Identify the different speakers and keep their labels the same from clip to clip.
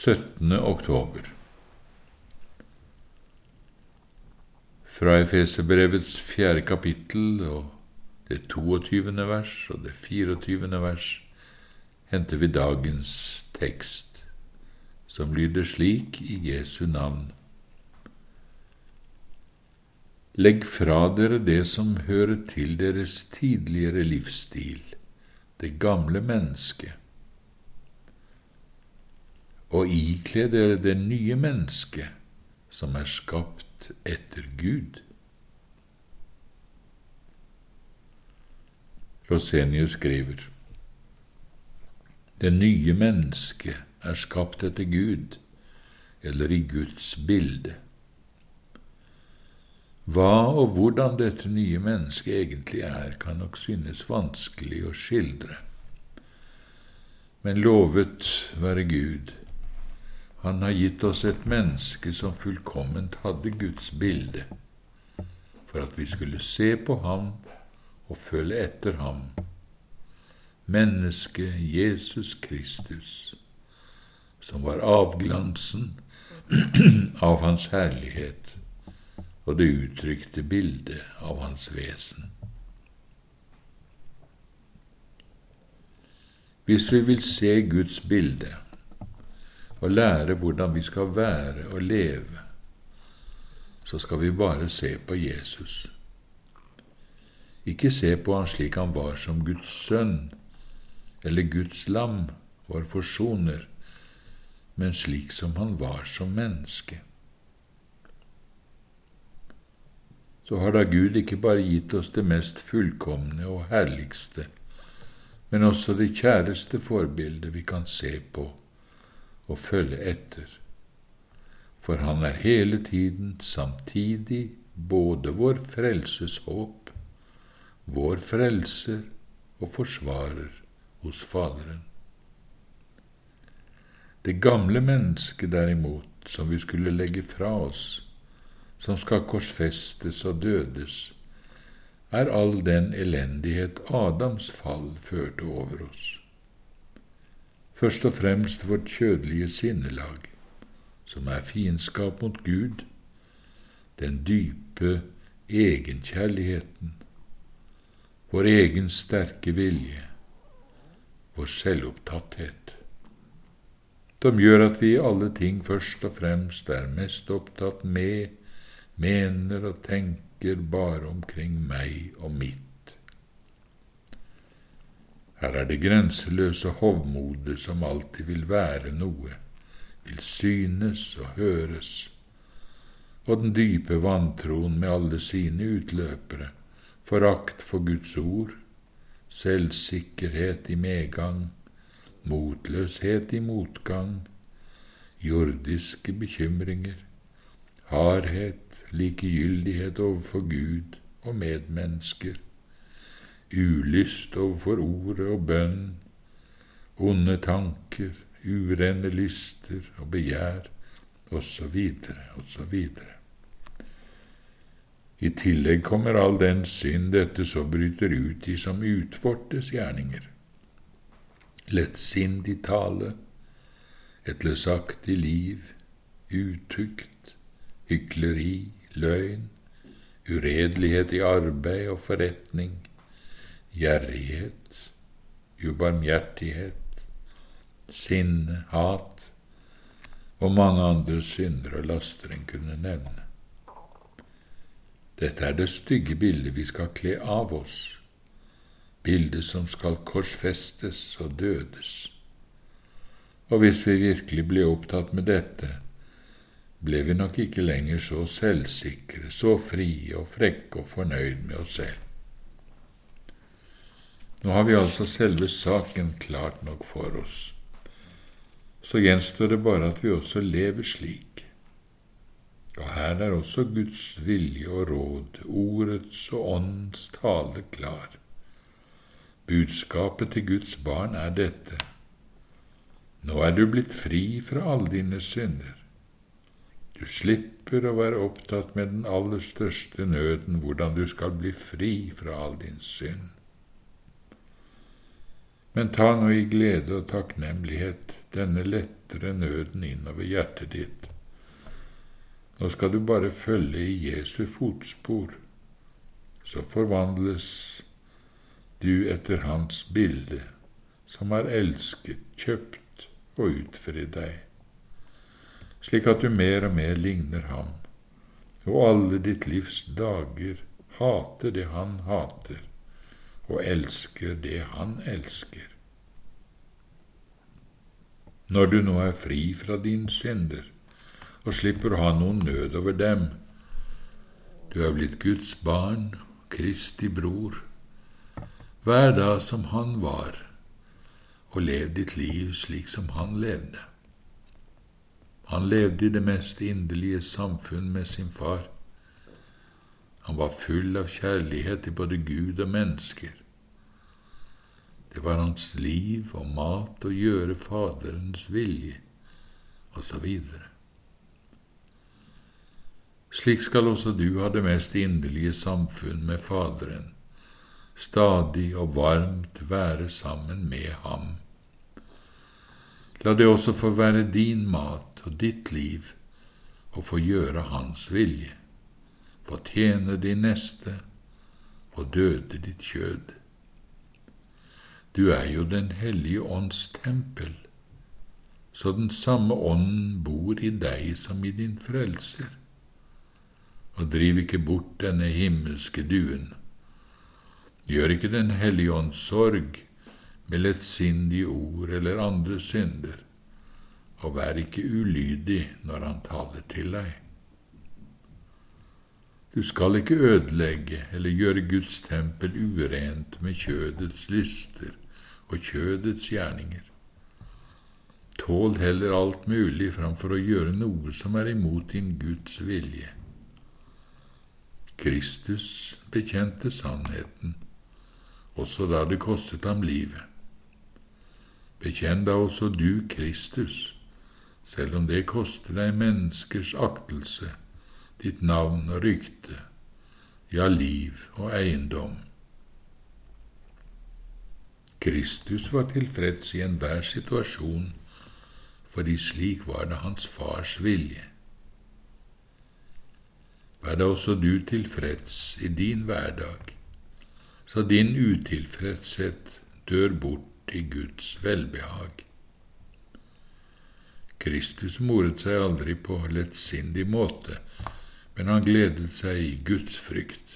Speaker 1: 17. oktober. Fra Efeserbrevets fjerde kapittel og det 22. vers og det 24. vers henter vi dagens tekst, som lyder slik i Jesu navn. Legg fra dere det som hører til deres tidligere livsstil, det gamle mennesket og ikle dere det nye mennesket som er skapt etter Gud. Rosenius skriver Det nye mennesket er skapt etter Gud, eller i Guds bilde. Hva og hvordan dette nye mennesket egentlig er, kan nok synes vanskelig å skildre. Men lovet være Gud, han har gitt oss et menneske som fullkomment hadde Guds bilde, for at vi skulle se på ham og følge etter ham, mennesket Jesus Kristus, som var avglansen av Hans herlighet og det uttrykte bildet av Hans vesen. Hvis vi vil se Guds bilde, og lære hvordan vi skal være og leve, så skal vi bare se på Jesus. Ikke se på han slik han var som Guds sønn eller Guds lam, vår forsoner, men slik som han var som menneske. Så har da Gud ikke bare gitt oss det mest fullkomne og herligste, men også det kjæreste forbildet vi kan se på og følge etter, for han er hele tiden samtidig både vår frelses håp, vår frelser og forsvarer hos Faderen. Det gamle mennesket, derimot, som vi skulle legge fra oss, som skal korsfestes og dødes, er all den elendighet Adams fall førte over oss først og fremst vårt kjødelige sinnelag, som er fiendskap mot Gud, den dype egenkjærligheten, vår egen sterke vilje, vår selvopptatthet, som gjør at vi i alle ting først og fremst er mest opptatt med, mener og tenker bare omkring meg og mitt. Her er det grenseløse hovmodet som alltid vil være noe, vil synes og høres, og den dype vantroen med alle sine utløpere, forakt for Guds ord, selvsikkerhet i medgang, motløshet i motgang, jordiske bekymringer, hardhet, likegyldighet overfor Gud og medmennesker, ulyst overfor ordet og bønn, onde tanker, urene lyster og begjær, osv., osv. I tillegg kommer all den synd dette så bryter ut i som utvortes gjerninger. Lettsindig tale, et løsaktig liv, utukt, hykleri, løgn, uredelighet i arbeid og forretning, gjerrighet, ubarmhjertighet, sinne, hat og mange andre synder og laster en kunne nevne. Dette er det stygge bildet vi skal kle av oss, bildet som skal korsfestes og dødes. Og hvis vi virkelig ble opptatt med dette, ble vi nok ikke lenger så selvsikre, så frie og frekke og fornøyd med oss selv. Nå har vi altså selve saken klart nok for oss. Så gjenstår det bare at vi også lever slik. Og her er også Guds vilje og råd, ordets og åndens tale klar. Budskapet til Guds barn er dette. Nå er du blitt fri fra alle dine synder. Du slipper å være opptatt med den aller største nøden, hvordan du skal bli fri fra all din synd. Men ta nå i glede og takknemlighet denne lettere nøden innover hjertet ditt. Nå skal du bare følge i Jesu fotspor, så forvandles du etter hans bilde, som har elsket, kjøpt og utfridd deg, slik at du mer og mer ligner ham, og alle ditt livs dager hater det han hater, og elsker det han elsker. Når du nå er fri fra dine synder og slipper å ha noen nød over dem, du er blitt Guds barn, Kristi bror, vær da som han var, og lev ditt liv slik som han levde. Han levde i det mest inderlige samfunn med sin far. Han var full av kjærlighet til både Gud og mennesker. Det var hans liv og mat å gjøre Faderens vilje, osv. Slik skal også du ha det mest inderlige samfunn med Faderen, stadig og varmt være sammen med Ham. La det også få være din mat og ditt liv og få gjøre Hans vilje få tjene din neste og døde ditt kjød. Du er jo Den hellige ånds tempel, så den samme ånden bor i deg som i din frelser. Og driv ikke bort denne himmelske duen. Gjør ikke Den hellige ånds sorg med lettsindige ord eller andre synder, og vær ikke ulydig når han taler til deg. Du skal ikke ødelegge eller gjøre Guds tempel urent med kjødets lyster og kjødets gjerninger. Tål heller alt mulig framfor å gjøre noe som er imot din Guds vilje. Kristus bekjente sannheten, også da det kostet ham livet. Bekjenn da også du Kristus, selv om det koster deg menneskers aktelse ditt navn og rykte, ja, liv og eiendom. Kristus var tilfreds i enhver situasjon, fordi slik var det hans fars vilje. Vær da også du tilfreds i din hverdag, så din utilfredshet dør bort i Guds velbehag. Kristus moret seg aldri på lettsindig måte men han gledet seg i Guds frykt.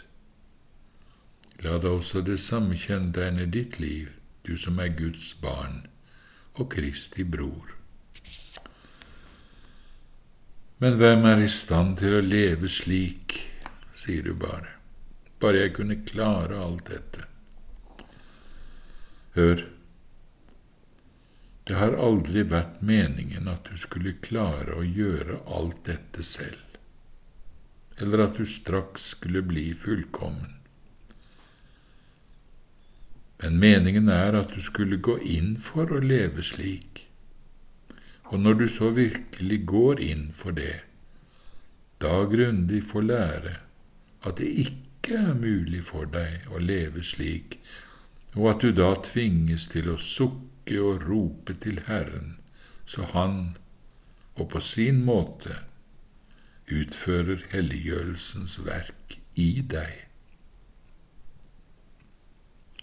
Speaker 1: La da også det samme kjennetegne ditt liv, du som er Guds barn og Kristi bror. Men hvem er i stand til å leve slik, sier du bare, bare jeg kunne klare alt dette. Hør, det har aldri vært meningen at du skulle klare å gjøre alt dette selv eller at du straks skulle bli fullkommen. Men meningen er at du skulle gå inn for å leve slik, og når du så virkelig går inn for det, da grundig få lære at det ikke er mulig for deg å leve slik, og at du da tvinges til å sukke og rope til Herren, så Han, og på sin måte, utfører helliggjørelsens verk i deg.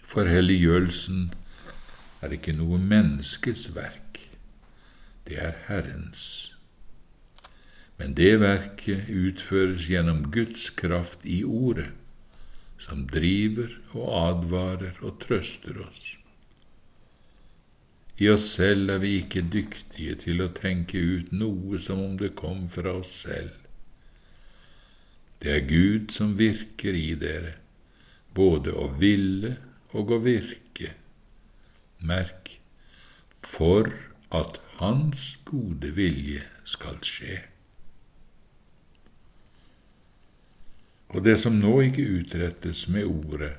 Speaker 1: For helliggjørelsen er ikke noe menneskes verk, det er Herrens. Men det verket utføres gjennom Guds kraft i Ordet, som driver og advarer og trøster oss. I oss selv er vi ikke dyktige til å tenke ut noe som om det kom fra oss selv. Det er Gud som virker i dere, både å ville og å virke. Merk, for at Hans gode vilje skal skje. Og det som nå ikke utrettes med ordet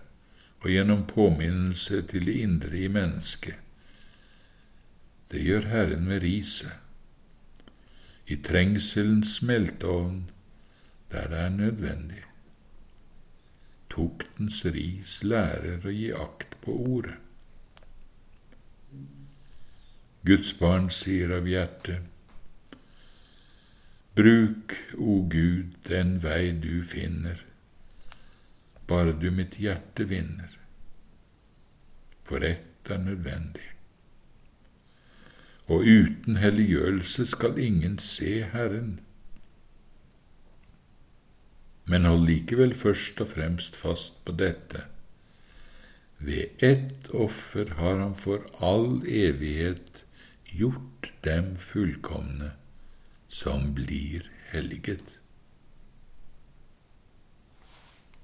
Speaker 1: og gjennom påminnelse til det indre i mennesket, det gjør Herren med riset. I trengselens smelteovn der det er nødvendig. Tuktens ris lærer å gi akt på ordet. Guds barn sier av hjertet, Bruk, o Gud, den vei du finner, bare du mitt hjerte vinner, for ett er nødvendig. Og uten helliggjørelse skal ingen se Herren. Men hold likevel først og fremst fast på dette. Ved ett offer har han for all evighet gjort dem fullkomne som blir helliget.